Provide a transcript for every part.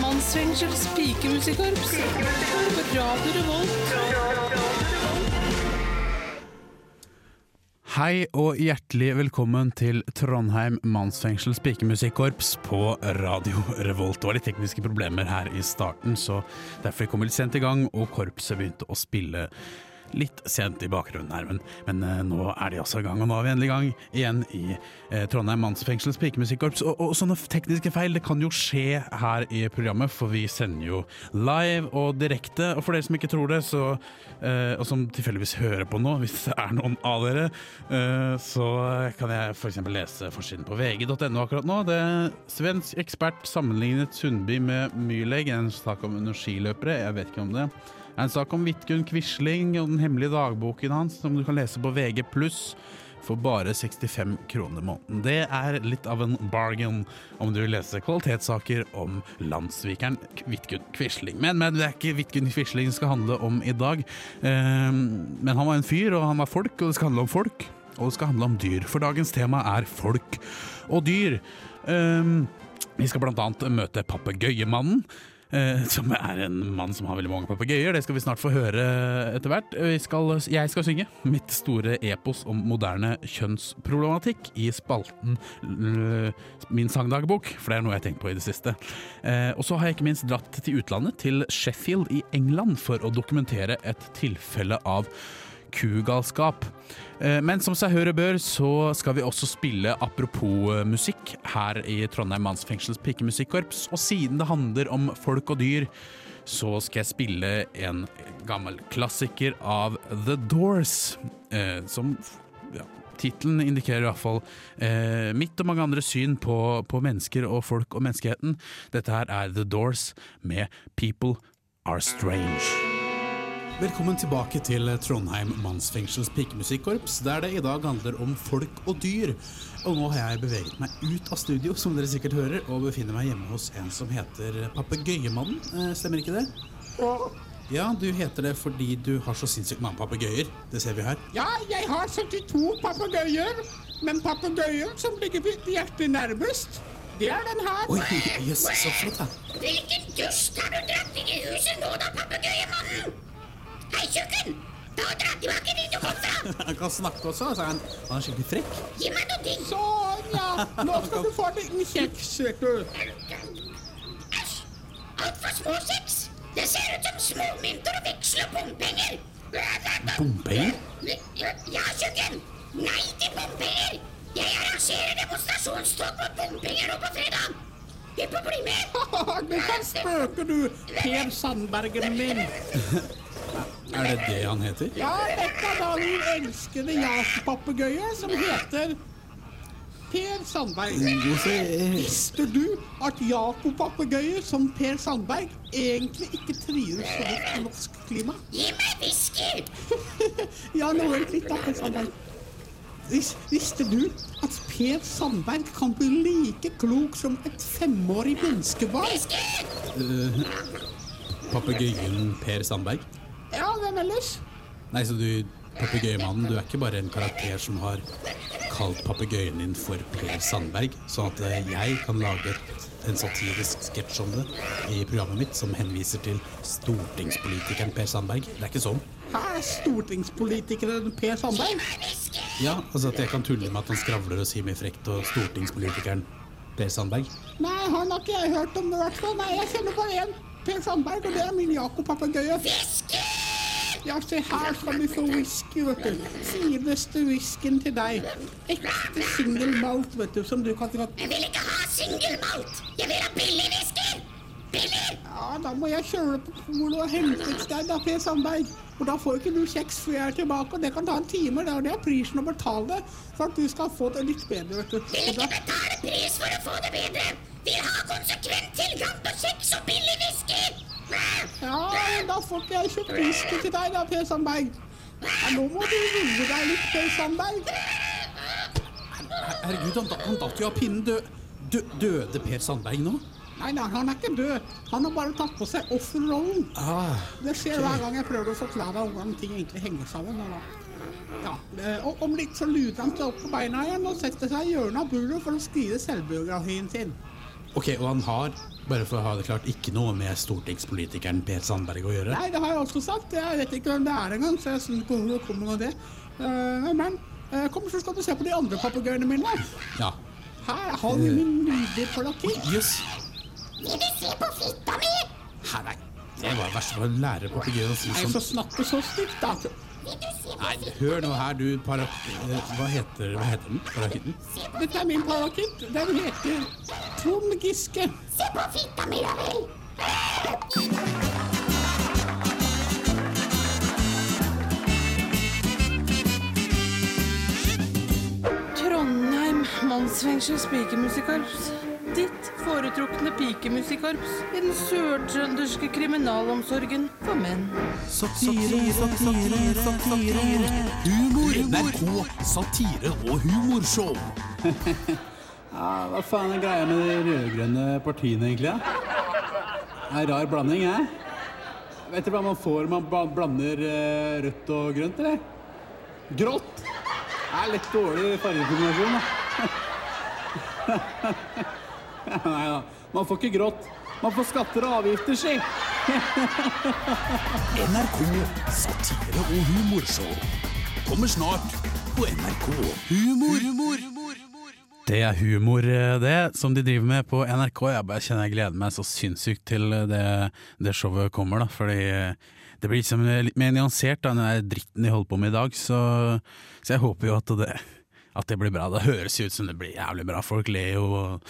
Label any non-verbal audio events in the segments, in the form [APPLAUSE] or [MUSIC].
Mansfengsels pikemusikkorps. Radio Revolt. Hei og hjertelig velkommen til Trondheim mannsfengsels pikemusikkorps på Radio Revolt. Det var litt tekniske problemer her i starten, så derfor kom vi litt sent i gang, og korpset begynte å spille litt sent i bakgrunnen her. Men, men eh, nå er de altså i gang, og nå er vi endelig i gang igjen i eh, Trondheim mannsfengsels pikemusikkorps. Og, og sånne tekniske feil det kan jo skje her i programmet, for vi sender jo live og direkte. Og for dere som ikke tror det, så, eh, og som tilfeldigvis hører på nå, [LAUGHS] hvis det er noen av dere, eh, så kan jeg f.eks. lese forsiden på vg.no akkurat nå. Det er Svensk ekspert sammenlignet Sundby med Myrleg, en sak om energiløpere. Jeg vet ikke om det. En sak om Vidkun Quisling og den hemmelige dagboken hans, som du kan lese på VG+, for bare 65 kroner måneden. Det er litt av en bargain om du vil lese kvalitetssaker om landssvikeren Vidkun Quisling. Men, men det er ikke Vidkun Quisling det skal handle om i dag. Eh, men han var en fyr, og han var folk, og det skal handle om folk. Og det skal handle om dyr, for dagens tema er folk og dyr. Eh, vi skal annet møte papegøyemannen. Eh, som er en mann som har veldig mange papegøyer. Det skal vi snart få høre etter hvert. Jeg skal synge mitt store epos om moderne kjønnsproblematikk i spalten Min sangdagbok, for det er noe jeg har tenkt på i det siste. Eh, og så har jeg ikke minst dratt til utlandet, til Sheffield i England, for å dokumentere et tilfelle av kugalskap. Eh, Men som seg hør bør, så skal vi også spille apropos eh, musikk her i Trondheim mannsfengsels pikemusikkorps. Og siden det handler om folk og dyr, så skal jeg spille en gammel klassiker av The Doors, eh, som ja, Tittelen indikerer hvert fall mitt og mange andre syn på, på mennesker og folk og menneskeheten. Dette her er The Doors med People Are Strange. Velkommen tilbake til Trondheim mannsfengsels pikemusikkorps, der det i dag handler om folk og dyr. Og nå har jeg beveget meg ut av studio, som dere sikkert hører, og befinner meg hjemme hos en som heter Papegøyemannen. Eh, stemmer ikke det? Ja, ja, du heter det fordi du har så sinnssykt mange papegøyer. Det ser vi her. Ja, jeg har 72 papegøyer, men papegøyen som ligger mitt hjerte nærmest, det er den her. Oi, jøss, så flott, da. Hvilken dust har du dratt inn i huset nå da, papegøyemannen? Hei, tjukken! Ta og dra tilbake dit du kom fra! [LAUGHS] Han kan snakke også, altså. Han, han er skikkelig frekk. Gi meg noe ting! Sånn, ja. Nå skal du få en liten kjeks, vet du. Æsj! Altfor små kjeks! Det ser ut som småmynter og veksel og bompenger! Bompenger? Ja, tjukken! Nei til bompenger! Jeg arrangerer demonstrasjonstog mot bompenger nå på fredag! Hypp får bli med! [LAUGHS] Nå spøker du, Per Sandbergen min. [LAUGHS] Er det det han heter? Ja, er da den elskede Jakob-papegøyen som heter Per Sandberg. Visste du at Jakob-papegøyer som Per Sandberg egentlig ikke trives så godt i norsk klima? Gi meg whisky! [LAUGHS] Ja, nå vent litt da, Per Sandberg. Vis, visste du at Per Sandberg kan bli like klok som et femårig menneskebarn? Whisky! Papegøyen Per Sandberg? Ja, hvem ellers? Nei, så du, papegøyemannen, du er ikke bare en karakter som har kalt papegøyen din for Per Sandberg, sånn at eh, jeg kan lage en satirisk sketsj om det i programmet mitt som henviser til stortingspolitikeren Per Sandberg. Det er ikke sånn. Er stortingspolitikeren Per Sandberg. Ja, altså at jeg kan tulle med at han skravler og sier mye frekt, og stortingspolitikeren Per Sandberg. Nei, han har ikke jeg hørt om det i hvert fall. Nei, jeg kjenner bare én Per Sandberg, og det er min Jakob-papegøye. Ja, se her skal du få whisky, vet du. Fineste whiskyen til deg. Ekte single malt, vet du, som du kan dra Jeg vil ikke ha single malt! Jeg vil ha billig whisky! Billig! Ja, da må jeg kjøre på polet og hente et sted, da, Per Sandberg. Og da får ikke du kjeks før jeg er tilbake, og det kan ta en time. Det er det er prisen å betale for at du skal få det litt bedre, vet du. Vil ikke betale pris for å få det bedre! Vil ha konsekvent tilgang på kjeks og billig whisky! Ja, da får ikke jeg kjøpt whisky til deg, da, Per Sandberg. Ja, nå må du roe deg litt, Per Sandberg. Herregud, han, han datt jo av pinnen. Dø, dø, døde Per Sandberg nå? Nei, nei, han er ikke død. Han har bare tatt på seg offerrollen. Ah, Det skjer hver gang jeg prøver å forklare hvordan ting egentlig henger sammen. Ja, og Om litt så luter han seg opp på beina igjen og setter seg i hjørnet av buret for å skrive selvbiografien sin. Ok, og han har, bare for å ha det klart, ikke noe med stortingspolitikeren Per Sandberg å gjøre? Nei, det har jeg også sagt. Jeg vet ikke hvem det er engang, så jeg synes ikke det kommer noe det. Eh, men eh, kom, så skal du se på de andre papegøyene mine. Ja. Her har vi min nydelige palakitt. Jøss. Vil du se på fitta mi? Nei, det var verst å lære papegøyen å si sånn. så snakke så stygt, da. Nei, hør nå her, du parak... eh, Hva heter, hva heter den? Parakitten? Dette er min parakitt. Den heter Trond Giske. Se på fitta mi, da vel! Trondheim mannsfengsels pikemusikkorps. Ditt foretrukne pikemusikkorps i den sørtrønderske kriminalomsorgen for menn. Satire, satire, satire. Humor. NRK satire- og humorshow. ja, hva faen er greia med de rød-grønne partiene, egentlig? Ja? En rar blanding, hæ? Vet du hva man får når man blander eh, rødt og grønt, eller? Grått! Det er litt dårlig fargekombinasjon, da. [LAUGHS] Nei da, man får ikke grått. Man får skatter og avgifter, si. NRK satire- og humorshow kommer snart på NRK Humor. Det er humor, det, som de driver med på NRK. Jeg bare kjenner jeg gleder meg så sinnssykt til det, det showet kommer, da. Fordi det blir liksom litt mer nyansert da, den der dritten de holder på med i dag. Så, så jeg håper jo at det, at det blir bra. Det høres ut som det blir jævlig bra. Folk ler jo og,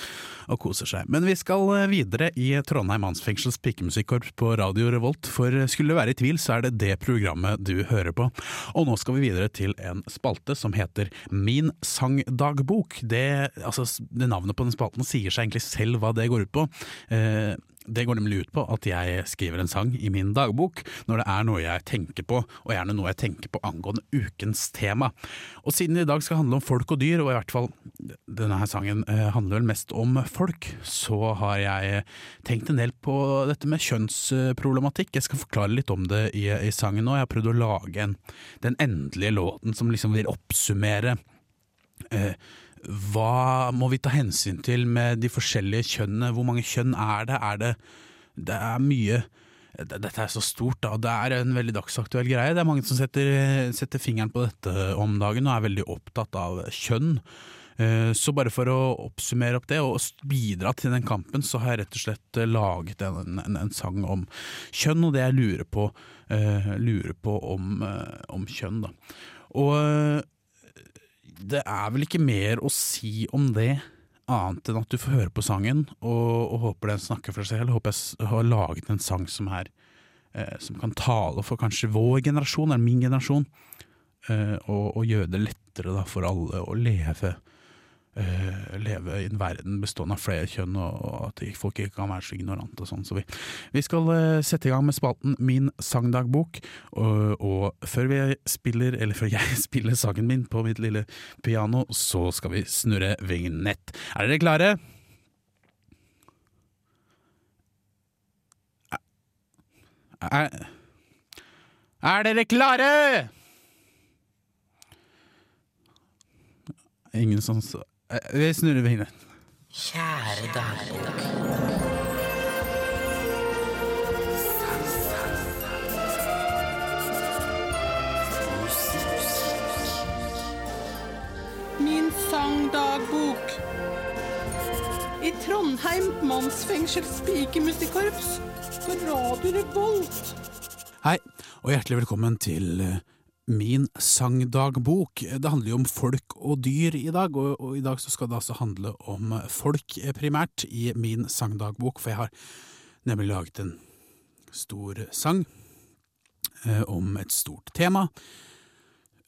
og koser seg. Men vi skal eh, videre i Trondheim Mannsfengsels pikemusikkorps på Radio Revolt. For skulle det være i tvil, så er det det programmet du hører på. Og nå skal vi videre til en spalte som heter Min sangdagbok. Det, altså, det navnet på den spalten sier seg egentlig selv hva det går ut på. Eh, det går nemlig ut på at jeg skriver en sang i min dagbok når det er noe jeg tenker på, og gjerne noe jeg tenker på angående ukens tema. Og siden det i dag skal handle om folk og dyr, og i hvert fall denne her sangen eh, handler vel mest om folk, så har jeg tenkt en del på dette med kjønnsproblematikk. Jeg skal forklare litt om det i, i sangen nå. Jeg har prøvd å lage en, den endelige låten som liksom vil oppsummere eh, hva må vi ta hensyn til med de forskjellige kjønnene? Hvor mange kjønn er det? Er det, det er mye Dette er så stort, da. Det er en veldig dagsaktuell greie. Det er mange som setter, setter fingeren på dette om dagen og er veldig opptatt av kjønn. Eh, Så bare for å oppsummere opp det og bidra til den kampen, så har jeg rett og slett laget en, en, en sang om kjønn, og det jeg lurer på, eh, lurer på om, eh, om kjønn. Da. Og eh, det er vel ikke mer å si om det, annet enn at du får høre på sangen, og, og håper den snakker for seg selv. Håper jeg har laget en sang som er eh, som kan tale for kanskje vår generasjon, eller min generasjon, eh, og, og gjøre det lettere da, for alle å leve leve i en verden bestående av flere kjønn, og, at folk ikke kan være så ignorante og sånn. Så vi, vi skal eh, sette i gang med spalten Min sangdagbok, og, og før vi spiller, eller før jeg [LAUGHS] spiller sangen min på mitt lille piano, så skal vi snurre vignett. Er dere klare? Er, er dere klare? Ingen som Eh, Vi snurrer vignett. Kjære dagbok. Min sangdagbok. I Trondheim mannsfengsels pikemusikkorps på Radio Revolt. Hei, og hjertelig velkommen til eh, min sangdagbok. Det handler jo om folk og dyr i dag, og, og i dag skal det altså handle om folk eh, primært i min sangdagbok, for jeg har nemlig laget en stor sang eh, om et stort tema.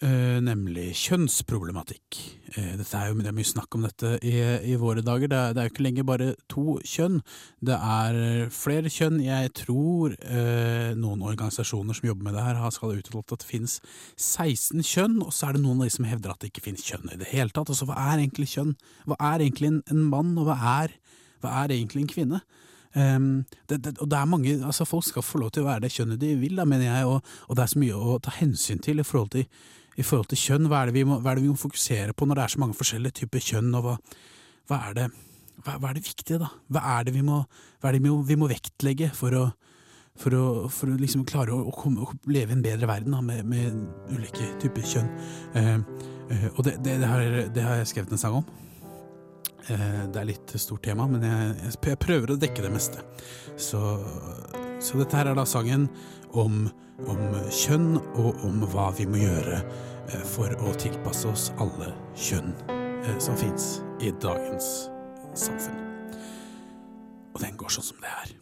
Eh, nemlig kjønnsproblematikk. Uh, dette er jo, det er mye snakk om dette i, i våre dager. Det er, det er jo ikke lenger bare to kjønn. Det er flere kjønn. Jeg tror uh, noen organisasjoner som jobber med det her, har skal ha uttalt at det finnes 16 kjønn, og så er det noen av de som hevder at det ikke finnes kjønn i det hele tatt. Altså, hva er egentlig kjønn? Hva er egentlig en, en mann, og hva er, hva er egentlig en kvinne? Um, det, det, og det er mange, altså Folk skal få lov til å være det kjønnet de vil, da, mener jeg, og, og det er så mye å ta hensyn til i forhold til, i forhold til kjønn. Hva er, må, hva er det vi må fokusere på når det er så mange forskjellige typer kjønn, og hva, hva, er, det, hva, er det viktige, da? Hva er det vi må, det vi må, vi må vektlegge for å, for å, for å liksom klare å, komme, å leve i en bedre verden da, med, med ulike typer kjønn? Eh, eh, og det, har, det har jeg skrevet en sang om. Eh, det er litt stort tema, men jeg, jeg prøver å dekke det meste. Så, så dette her er da sangen om, om kjønn, og om hva vi må gjøre eh, for å tilpasse oss alle kjønn eh, som fins i dagens samfunn. Og den går sånn som det er.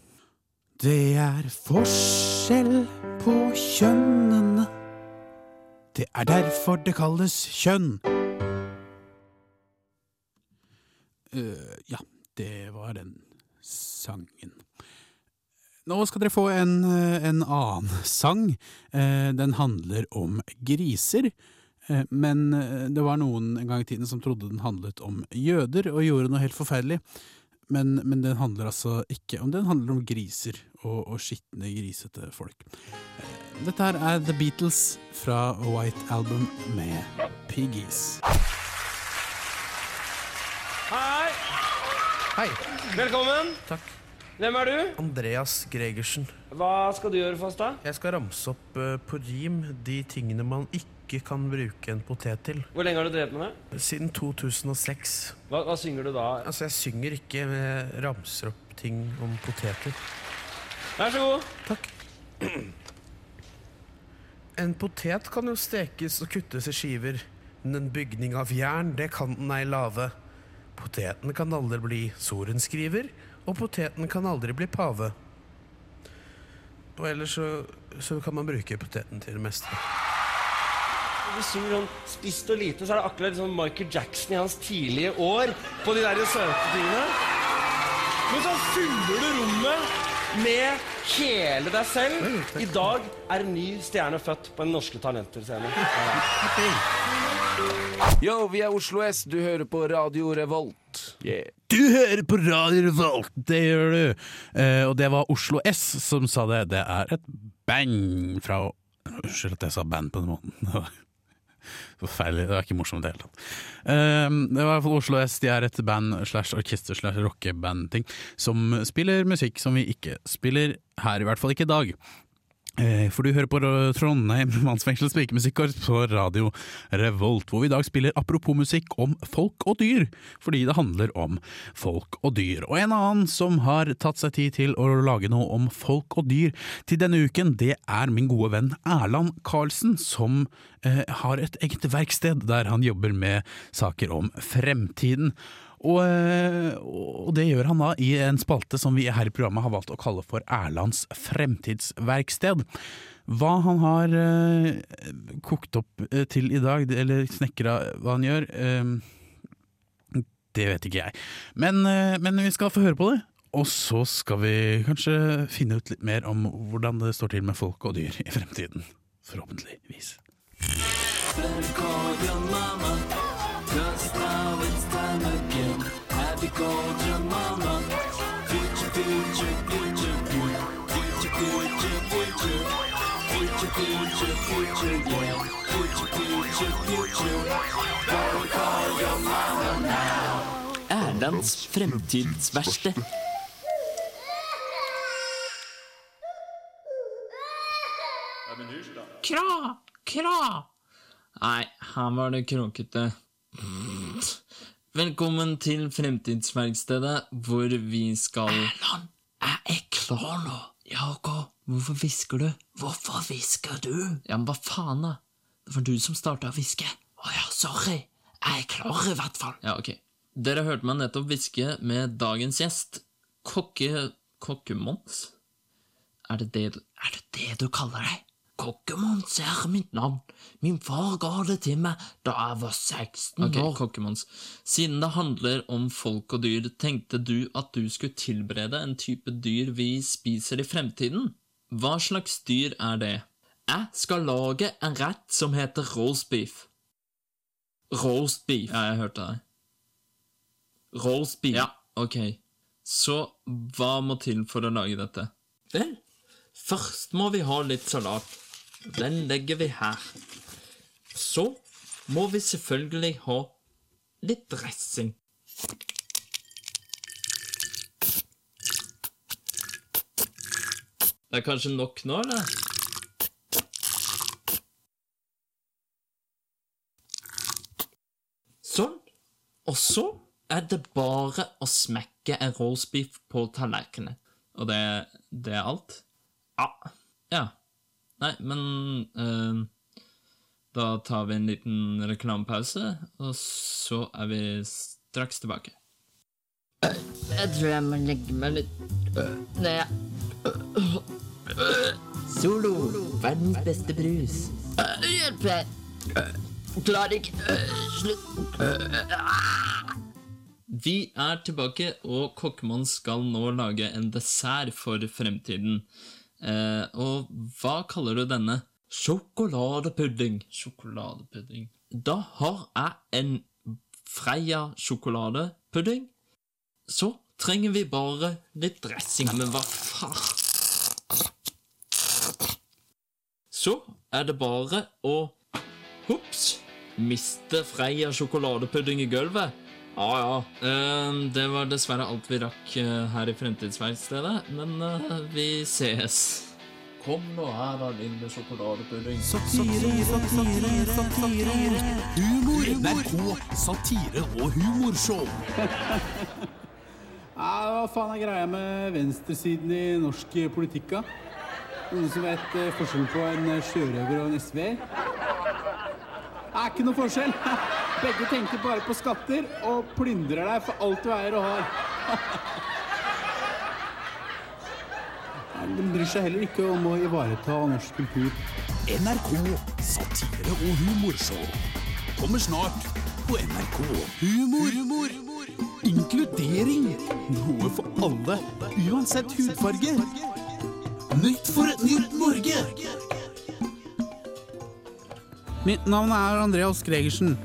Det er forskjell på kjønnene. Det er derfor det kalles kjønn. Uh, ja, det var den sangen. Nå skal dere få en, eh, en annen sang. Eh, den handler om griser. Eh, Men det var noen en gang i tiden som trodde den handlet om jøder, og gjorde noe helt forferdelig. Men, men den handler altså ikke om den handler om griser og, og skitne, grisete folk. Eh, Dette her er The Beatles fra White Album med Piggies. Hei! Hei! Velkommen. Takk. Hvem er du? Andreas Gregersen. Hva skal du gjøre for oss, da? Jeg skal ramse opp uh, på rim de tingene man ikke kan bruke en potet til. Hvor lenge har du drevet med det? Siden 2006. Hva, hva synger du da? Altså, jeg synger ikke, men jeg ramser opp ting om poteter. Vær så god. Takk. En potet kan jo stekes og kuttes i skiver, men en bygning av jern, det kan den ei lave. Poteten kan aldri bli sorenskriver, og poteten kan aldri bli pave. Og ellers så, så kan man bruke poteten til det meste. Du synger sånn spist og lite, så er det akkurat sånn Michael Jackson i hans tidlige år på de der søte tingene. Men så fyller du rommet med hele deg selv. I dag er en ny stjerne født på en Norske talenter-scenen. [LAUGHS] Yo, vi er Oslo S, du hører på Radio Revolt. Yeah. Du hører på Radio Revolt, det gjør du! Uh, og det var Oslo S som sa det. Det er et band fra Unnskyld at jeg sa band på den måten. [LAUGHS] Forferdelig. Det var ikke morsomt i det hele tatt. Eh, det var i hvert fall Oslo S. De er et band slash orkester slash rockeband-ting som spiller musikk som vi ikke spiller her, i hvert fall ikke i dag. Eh, For du hører på Trondheim mannsfengsels pikemusikkorps på radio Revolt, hvor vi i dag spiller apropos musikk om folk og dyr, fordi det handler om folk og dyr. Og en annen som har tatt seg tid til å lage noe om folk og dyr til denne uken, det er min gode venn Erland Karlsen, som eh, har et eget verksted der han jobber med saker om fremtiden. Og, eh, og det gjør han da i en spalte som vi her i programmet har valgt å kalle for Erlands fremtidsverksted. Hva han har eh, kokt opp eh, til i dag, eller snekra hva han gjør, eh, det vet ikke jeg. Men, eh, men vi skal få høre på det. Og så skal vi kanskje finne ut litt mer om hvordan det står til med folk og dyr i fremtiden. Forhåpentligvis. Erlands fremtidsverksted. Kra, kra. Nei, her var det kråkete. Velkommen til Fremtidsverkstedet, hvor vi skal Erland, jeg er klar nå. Ja, ok. Hvorfor hvisker du? Hvorfor hvisker du? Ja, men hva faen, da? Det var du som starta å hviske. Å ja, sorry. Jeg er klar, i hvert fall. Ja, ok. Dere hørte meg nettopp hviske med dagens gjest, kokke... Kokkemons? Er det det, du- er det det du kaller deg? Kokkemons er mitt navn. Min far ga det til meg da jeg var 16 Ok, år. Kokkemons. Siden det handler om folk og dyr, tenkte du at du skulle tilberede en type dyr vi spiser i fremtiden? Hva slags dyr er det? Jeg skal lage en rett som heter roast beef. Roast beef. Ja, jeg hørte deg. Roast beef. Ja, ok. Så hva må til for å lage dette? Vel, først må vi ha litt salat. Den legger vi her. Så må vi selvfølgelig ha litt dressing. Det er kanskje nok nå, eller? Sånn. Og så er det bare å smekke en roastbeef på tallerkenen. Og det, det er alt? Ja. ja. Nei, men eh, Da tar vi en liten reklamepause, og så er vi straks tilbake. Jeg tror jeg må legge meg litt ned. Solo, verdens beste brus. Hjelp meg. Klarer ikke. Slutt. Vi er tilbake, og kokkemann skal nå lage en dessert for fremtiden. Eh, og hva kaller du denne? Sjokoladepudding. Sjokoladepudding. Da har jeg en Freia sjokoladepudding. Så trenger vi bare litt dressing. Men hva faen? Så er det bare å Ops! Miste Freia sjokoladepudding i gulvet. Ja, ja. Eh, det var dessverre alt vi rakk eh, her i Fremtidsverkstedet, men eh, vi ses. Kom nå her, da, lille sjokoladepudding. Satire, satire, satire. Humor. NRK satire- og humorshow. [LAUGHS] Ja, hva faen er greia med venstresiden i norsk politikk, da? Noen som vet forskjellen på en sjørøver og en SV-er? Er ikke noe forskjell. [LAUGHS] Begge tenker bare på skatter og plyndrer deg for alt du eier og har. [LAUGHS] De bryr seg heller ikke om å ivareta norsk kultur. NRK satire- og humorshow kommer snart på NRK. Humor, humor, inkludering, noe for alle, uansett hudfarge. Nytt for et nytt Norge! Mitt navn er Andreas Gregersen,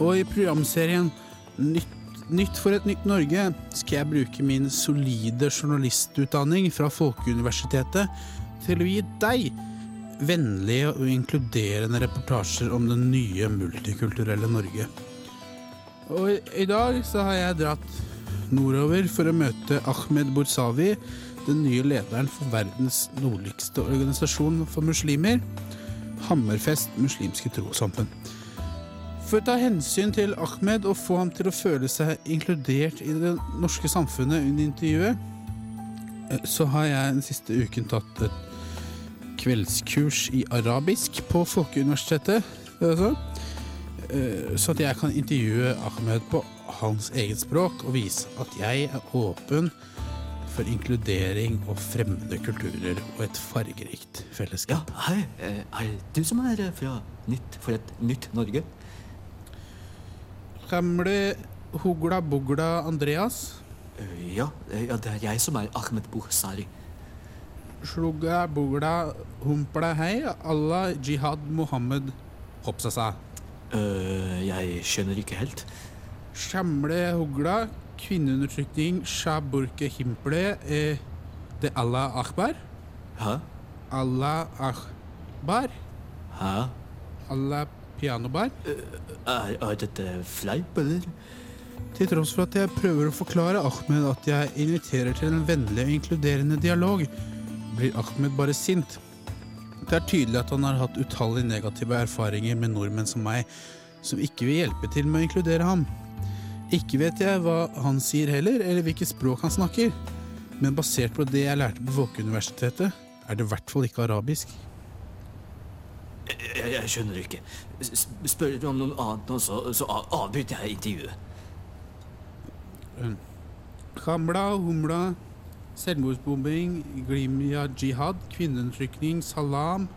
og i programserien Nytt, Nytt for et nytt Norge skal jeg bruke min solide journalistutdanning fra Folkeuniversitetet til å gi deg vennlige og inkluderende reportasjer om det nye multikulturelle Norge. Og i- dag så har jeg dratt nordover for å møte Ahmed Borsavi, den nye lederen for verdens nordligste organisasjon for muslimer, Hammerfest muslimske trossamfunn. For å ta hensyn til Ahmed og få ham til å føle seg inkludert i det norske samfunnet under intervjuet, eh, så har jeg den siste uken tatt et kveldskurs i arabisk på Folkeuniversitetet. Altså. eh, Så at jeg kan intervjue Ahmed på hans eget språk og vise at jeg er åpen for inkludering og fremmede kulturer og et fargerikt fellesskap. Ja, hei. Eh, Er du som er eh, fra Nytt for et nytt Norge? Gamle Hugla Bugla Andreas. Eh, Ja, eh, ja, det er jeg som er Ahmed Buhsari. Slugga Bugla Humpla Hei. Allah Jihad Mohammed Hopsasa. Uh, Jeg skjønner ikke helt. Shamle Hugla Kvinneundertrykning Shaburke Himple eh, Det Allah Akbar. Hæ? Allah Akbar. Hæ? Allah Pianobar. Er, er dette fleip, eller? Til tross for at jeg prøver å forklare Ahmed at jeg inviterer til en vennlig og inkluderende dialog, blir Ahmed bare sint. Det er tydelig at han har hatt utallige negative erfaringer med nordmenn som meg, som ikke vil hjelpe til med å inkludere ham. Ikke vet jeg hva han sier heller, eller hvilket språk han snakker, men basert på det jeg lærte på Folkeuniversitetet, er det i hvert fall ikke arabisk. Jeg, jeg skjønner ikke. Spør du om noe annet nå, så, så avbryter jeg intervjuet. Kamla, humla, selvmordsbombing, glimia jihad, kvinneundertrykning, salam,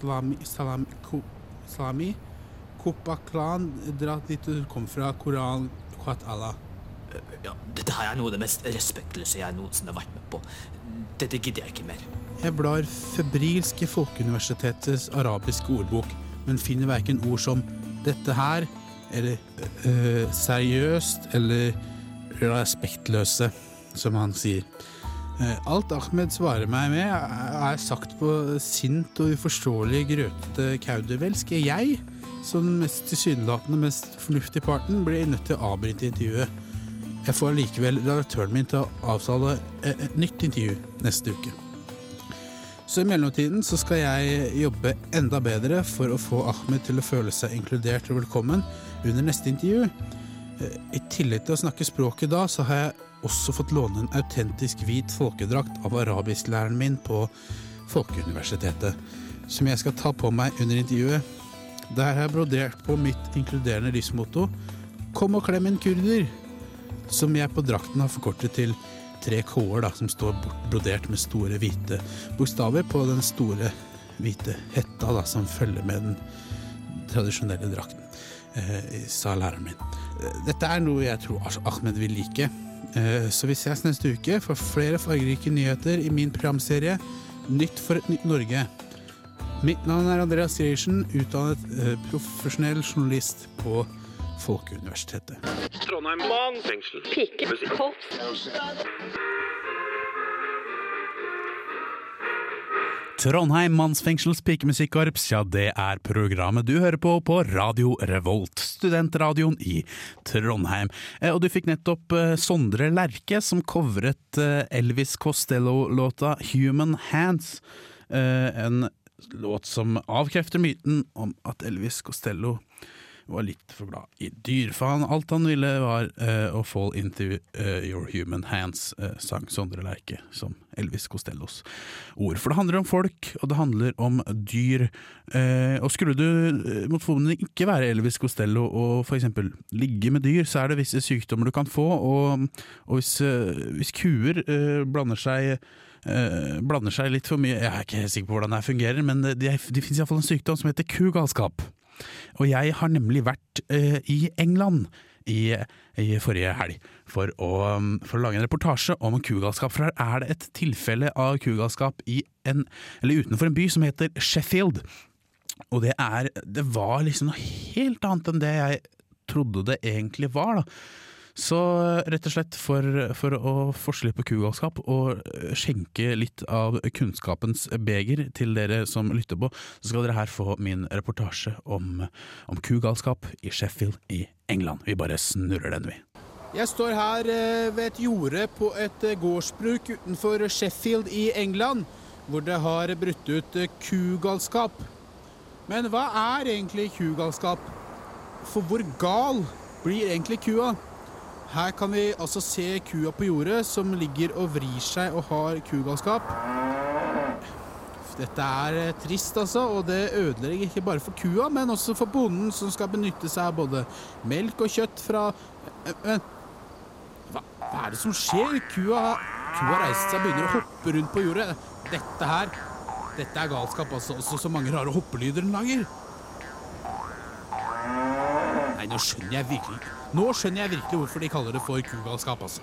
salami, salami, ko, salami Kopaklan, dra dit du kom fra, Koran, Kwat Allah. Ja, dette her er noe av det mest respektløse jeg noensinne har vært med på. Dette gidder jeg ikke mer. Jeg blar febrilsk i Folkeuniversitetets arabiske ordbok, men finner verken ord som 'dette her' eller øh, 'seriøst' eller 'respektløse', som han sier. Eh, Alt Ahmed svarer meg med, er sagt på sint og uforståelig grøtete kaudervelsk. Jeg, som mest tilsynelatende mest fornuftig parten, blir nødt til å avbryte intervjuet. Jeg får likevel redaktøren min til å avtale et nytt intervju neste uke. Så i mellomtiden så skal jeg jobbe enda bedre for å få Ahmed til å føle seg inkludert og velkommen under neste intervju. Eh, I tillegg til å snakke språket da, så har jeg også fått låne en autentisk hvit folkedrakt av arabisklæreren min på Folkeuniversitetet, som jeg skal ta på meg under intervjuet. Der har jeg brodert på mitt inkluderende livsmotto Kom og klem en kurder, som jeg på drakten har forkortet til tre K-er, som står brodert med store hvite bokstaver på den store hvite hetta da, som følger med den tradisjonelle drakten, eh, sa læreren min. Eh, Dette er noe jeg tror Ahmed vil like. Eh, Så vi ses neste uke for flere fargerike nyheter i min programserie Nytt for et nytt Norge. Mitt navn er Andreas Griersen, utdannet eh, profesjonell journalist på Folkeuniversitetet. Trondheim Korps. Trondheim mannsfengsels pikemusikkorps, ja, det er programmet du hører på på Radio Revolt, studentradioen i Trondheim. Eh, Og du fikk nettopp eh, Sondre Lerche som covret eh, Elvis Costello-låta Human Hands. En låt som avkrefter myten om at Elvis Costello var litt for glad i dyr. For alt han ville var uh, å fall into uh, your human hands, uh, sang Sondre Lerche som Elvis Costellos ord. For det handler om folk, og det handler om dyr. Og skulle du mot formodning ikke være Elvis Costello og f.eks. ligge med dyr, så er det visse sykdommer du kan få. Og, og hvis, hvis kuer blander seg Uh, blander seg litt for mye Jeg er ikke sikker på hvordan det fungerer, men det, det, det finnes iallfall en sykdom som heter kugalskap. Og jeg har nemlig vært eh, i England i, i forrige helg for å, um, for å lage en reportasje om kugalskap. For her er det et tilfelle av kugalskap en, utenfor en by som heter Sheffield. Og det er Det var liksom noe helt annet enn det jeg trodde det egentlig var, da. Så rett og slett for, for å litt på kugalskap og skjenke litt av kunnskapens beger til dere som lytter på, så skal dere her få min reportasje om, om kugalskap i Sheffield i England. Vi bare snurrer den, vi. Jeg står her eh, ved et jorde på et eh, gårdsbruk utenfor Sheffield i England, hvor det har brutt ut eh, kugalskap. Men hva er egentlig kugalskap? For hvor gal blir egentlig kua? Her kan vi altså se kua på jordet som ligger og vrir seg og har kugalskap. Dette er eh, trist, altså, og det ødelegger ikke bare for kua, men også for bonden som skal benytte seg av både melk og kjøtt fra Eh, Men hva, hva er det som skjer? Kua, kua reiser seg og begynner å hoppe rundt på jordet. Dette her Dette er galskap, altså. Også så mange rare hoppelyder den lager. Nei, nå skjønner jeg virkelig Nå skjønner jeg virkelig hvorfor de kaller det for kugalskap, altså.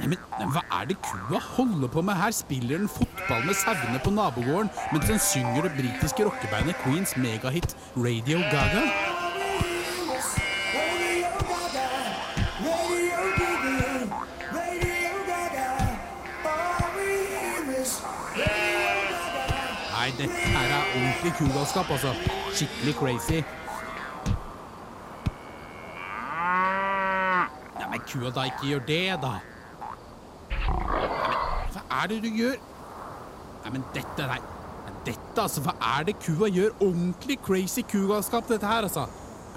Nei, men, hva er det kua holder på med her? Spiller den fotball med sauene på nabogården mens den synger det britiske rockebandet Queens megahit Radio Gaga? Nei, dette her er ordentlig kugalskap, altså. Skikkelig crazy. Men kua da ikke gjør det, da. Hva er det du gjør? Nei, men dette, nei. Dette, altså, hva er det kua gjør? Ordentlig crazy kugalskap, dette her, altså.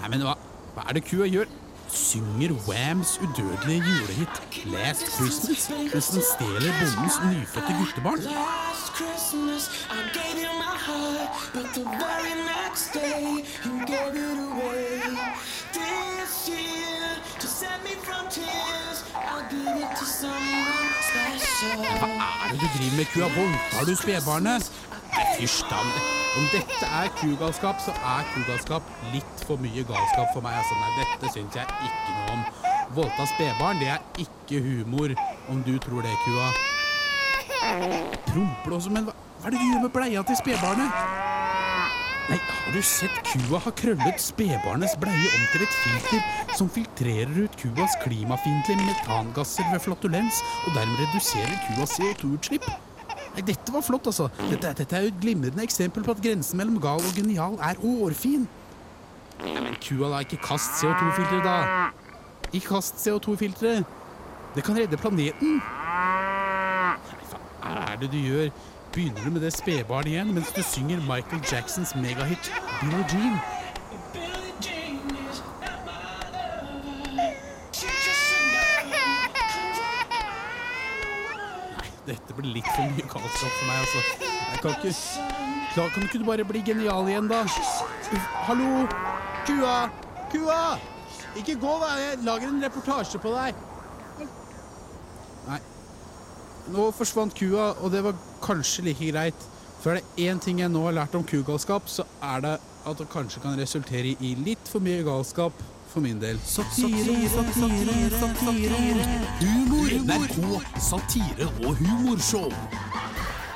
Nei, men hva, hva er det kua gjør? Synger Whams udødelige julehit Last Christmas mens den stjeler bondens nyfødte guttebarn? Heart, but the very next day you gave it away. Hva er det du driver med, kua? Voldtar du spedbarnet? Nei, fysj da. Om dette er kugalskap, så er kugalskap litt for mye galskap for meg. Altså, nei, dette syns jeg ikke noe om. Voldta spedbarn, det er ikke humor, om du tror det, kua. Promper også, men hva, hva er det du gjør med bleia til spedbarnet? Har du sett kua har krøllet spedbarnets bleie om til et filter som filtrerer ut kuas klimafiendtlige metangasser ved flatulens, og dermed reduserer kuas CO2-utslipp? Nei, dette var flott, altså. Dette, dette er jo et glimrende eksempel på at grensen mellom gal og genial er årfin. Nei, men kua, da. Ikke kast CO2-filteret, da. Ikke kast CO2-filteret. Det kan redde planeten. Nei, hva er det du gjør? Begynner du med det spedbarnet igjen mens du synger Michael Jacksons megahit Billie Jean? Dette blir litt for mye galskap for meg, altså. Jeg kan ikke Da Kan ikke du bare bli genial igjen, da? Uff, Hallo? Kua! Kua! Ikke gå, da! Jeg lager en reportasje på deg. Nå forsvant kua, og det var kanskje like greit. For er det én ting jeg nå har lært om kugalskap, så er det at det kanskje kan resultere i litt for mye galskap for min del. Satire, satire, satire. Humor. NRK. Satire og humorshow.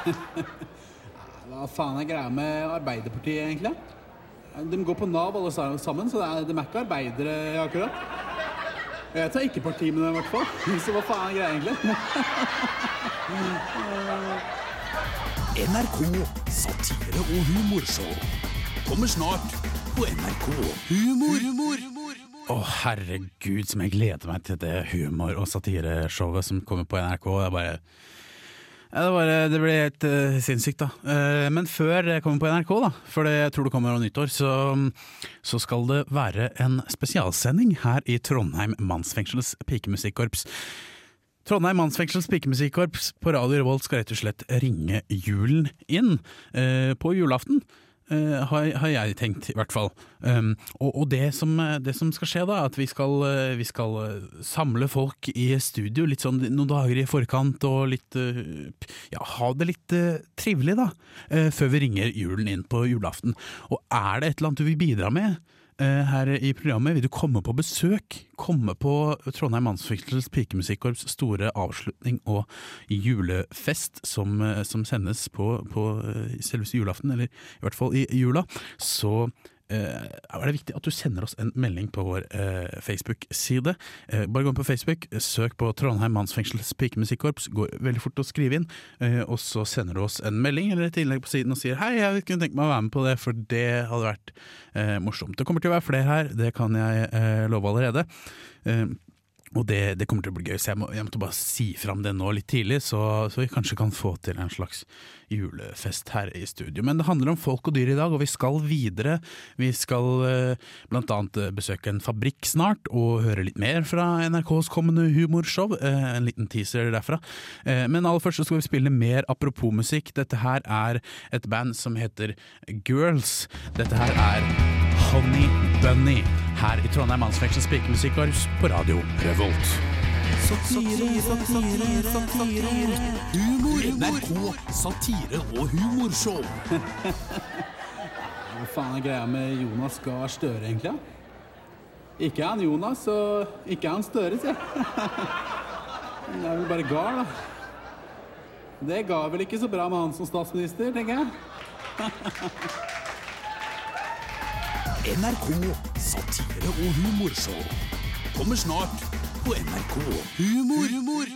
[LAUGHS] Hva faen er greia med Arbeiderpartiet, egentlig? De går på Nav alle sammen, så det er, de er ikke arbeidere akkurat. Jeg tar ikke parti med dem, i hvert fall. [LAUGHS] Så hva faen er greia, egentlig? [LAUGHS] NRK. Satire og humorshow. Kommer snart på NRK. Humor. Å, herregud, som jeg gleder meg til det humor- og satireshowet som kommer på NRK. Det er bare ja, det, bare, det blir helt uh, sinnssykt, da. Uh, men før det kommer på NRK, da, for det, jeg tror det kommer over nyttår, så, så skal det være en spesialsending her i Trondheim Mannsfengsels pikemusikkorps. Trondheim Mannsfengsels pikemusikkorps på Radio Revolt skal rett og slett ringe julen inn eh, på julaften. eh, har, har jeg tenkt, i hvert fall. Um, og og det, som, det som skal skje, da, er at vi skal, eh, vi skal eh, samle folk i studio litt sånn noen dager i forkant, og litt eh, Ja, ha det litt uh, trivelig, da. Uh, før vi ringer julen inn på julaften. Og er det et eller annet du vil bidra med? Eh, Her i programmet vil du komme på besøk. Komme på Trondheim Mannsfengsels pikemusikkorps store avslutning og julefest som, eh, som sendes på, på eh, selveste julaften, eller i hvert fall i jula. Så er det viktig at du sender oss en melding på vår eh, Facebook-side. Eh, bare gå inn på Facebook, søk på Trondheim Mannsfengsels pikemusikkorps. Går veldig fort å skrive inn, eh, og så sender du oss en melding eller et innlegg på siden og sier hei, jeg kunne tenke meg å være med på det, for det hadde vært eh, morsomt. Det kommer til å være flere her, det kan jeg eh, love allerede. Eh, og det, det kommer til å bli gøy, så jeg, må, jeg måtte bare si fram det nå litt tidlig, så, så vi kanskje kan få til en slags julefest her i studio. Men det handler om folk og dyr i dag, og vi skal videre. Vi skal eh, blant annet eh, besøke en fabrikk snart, og høre litt mer fra NRKs kommende humorshow. Eh, en liten teaser derfra. Eh, men aller først så skal vi spille mer apropos musikk. Dette her er et band som heter Girls. Dette her er Honey Bunny her i Trondheim Mannsfengsels pikemusikkorps på radio Revolt. Satire, satire, satire. Humor. NRK. Satire og humorshow. Hva faen er greia med Jonas Gahr Støre, egentlig? Ikke er han Jonas, og ikke er han Støre, sier jeg. [LAUGHS] Det er vel bare Gahr, da. Det ga vel ikke så bra med han som statsminister, tenker jeg. [LAUGHS] NRK. Satire og humorshow. Kommer snart på NRK. Humor.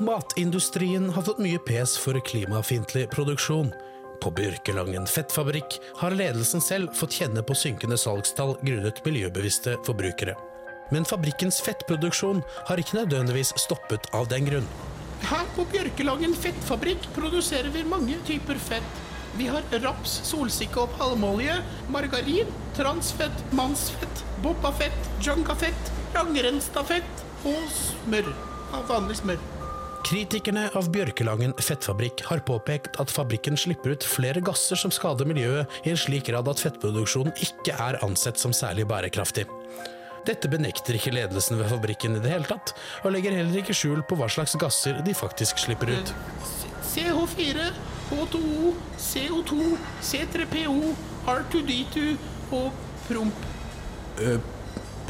Matindustrien har fått mye pes for klimafiendtlig produksjon. På Bjørkelangen fettfabrikk har ledelsen selv fått kjenne på synkende salgstall grunnet miljøbevisste forbrukere. Men fabrikkens fettproduksjon har ikke nødvendigvis stoppet av den grunn. Her på Bjørkelangen fettfabrikk produserer vi mange typer fett. Vi har raps, solsikke og palmeolje, margarin, transfett, mannsfett, bobbafett, junkafett, langrennsstafett og smør. Av vanlig smør. Kritikerne av Bjørkelangen fettfabrikk har påpekt at fabrikken slipper ut flere gasser som skader miljøet i en slik grad at fettproduksjonen ikke er ansett som særlig bærekraftig. Dette benekter ikke ledelsen ved fabrikken i det hele tatt, og legger heller ikke skjul på hva slags gasser de faktisk slipper ut. CH4, H2O, CO2, C3PO, R2D2 og promp. Uh,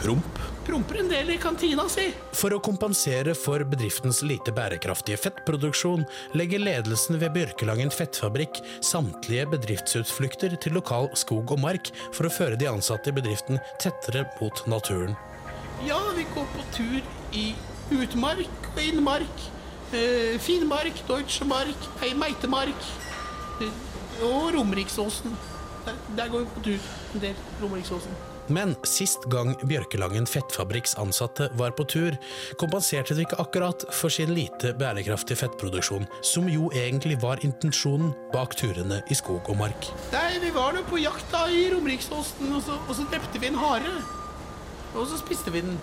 promp? Promper en del i kantina si. For å kompensere for bedriftens lite bærekraftige fettproduksjon, legger ledelsen ved Bjørkelangen fettfabrikk samtlige bedriftsutflukter til lokal skog og mark for å føre de ansatte i bedriften tettere mot naturen. Ja, vi går på tur i utmark og innmark. Eh, Finnmark, Deutschemark, Meitemark eh, og Romeriksåsen. Der, der går vi på tur en del. Romeriksåsen. Men sist gang Bjørkelangen Fettfabrikks ansatte var på tur, kompenserte de ikke akkurat for sin lite bærekraftige fettproduksjon, som jo egentlig var intensjonen bak turene i skog og mark. Nei, vi var nå på jakt da i Romeriksåsen, og så, og så drepte vi en hare. Og så spiste vi den.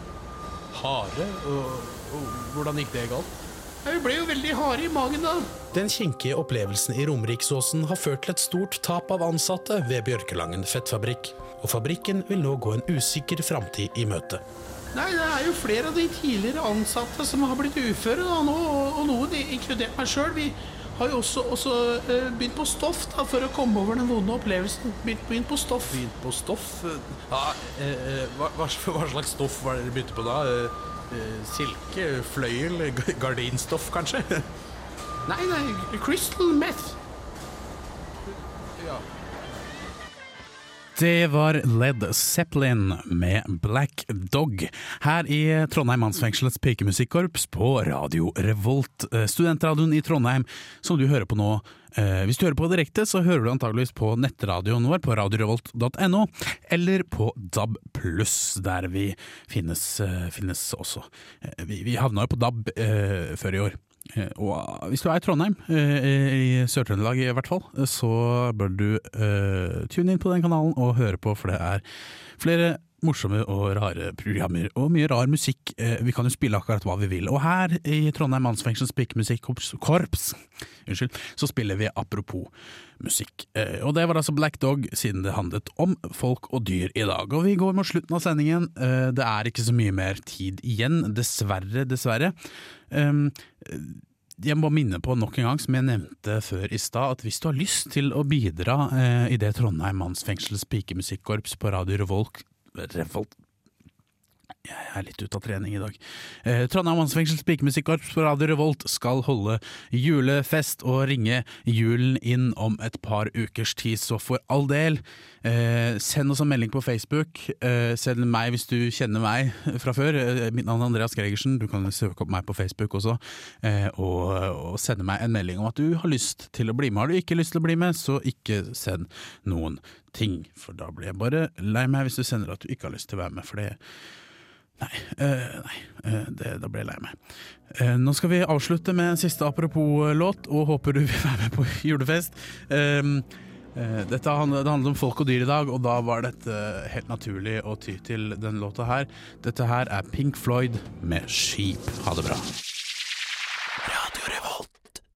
Hare? Og, og hvordan gikk det galt? Vi ble jo veldig harde i magen da. Den kinkige opplevelsen i Romeriksåsen har ført til et stort tap av ansatte ved Bjørkelangen Fettfabrikk, og fabrikken vil nå gå en usikker framtid i møte. Nei, det er jo flere av de tidligere ansatte som har blitt uføre da, nå, og, noen, inkludert meg sjøl. Vi har jo også, også eh, begynt på stoff da, for å komme over den vonde opplevelsen. Begynt, begynt på stoff. Begynt på stoff? Ja, eh, eh, hva, hva slags stoff var det dere begynte på da? Eh, silke? Fløyel? Gardinstoff, kanskje? [LAUGHS] Nei, nei, crystal meth. Det var Led Zeppelin med Black Dog her i Trondheim Mannsfengselets pikemusikkorps på Radio Revolt, eh, studentradioen i Trondheim, som du hører på nå. Eh, Hvis du hører på direkte, så hører du antageligvis på nettradioen vår på radiorevolt.no, eller på DAB der vi finnes, eh, finnes også. Vi, vi havna jo på DAB eh, før i år. Eh, Og hvis du er i Trondheim, eh, i Sør-Trøndelag i hvert fall, eh, så bør du eh, tune inn på den kanalen og høre på, for det er flere morsomme og rare programmer, og mye rar musikk. Eh, Vi kan jo spille akkurat hva vi vil. Og her i Trondheim Mannsfengsels pikemusikkorps, så spiller vi apropos musikk. Eh, Og det var altså Black Dog, siden det handlet om folk og dyr i dag. Og vi går mot slutten av sendingen. Eh, Det er ikke så mye mer tid igjen, dessverre, dessverre. Um, jeg må minne på nok en gang, som jeg nevnte før i stad, at hvis du har lyst til å bidra eh, i det Trondheim Mannsfengsels pikemusikkorps på Radio Revolt, Revolt jeg er litt ute av trening i dag. Eh, Trondheim Mannsfengsels pikemusikkorps på Radio Revolt skal holde julefest og ringe julen inn om et par ukers tid, så for all del, eh, send oss en melding på Facebook. Eh, send meg hvis du kjenner meg fra før. Eh, mitt navn er Andreas Gregersen, du kan søke opp meg på Facebook også, eh, og, og sende meg en melding om at du har lyst til å bli med. Har du ikke lyst til å bli med, så ikke send noen ting, for da blir jeg bare lei meg hvis du sender at du ikke har lyst til å være med, for det Nei, eh, nei eh, det, da ble jeg lei meg. Uh, nå skal vi avslutte med en siste apropos-låt, og håper du [LAUGHS] vil være med på julefest. Um, uh, dette handler, det handler om folk og dyr i dag, og da var dette helt naturlig å ty til den låta her. Dette her er Pink Floyd med 'Skip'. Ha det bra.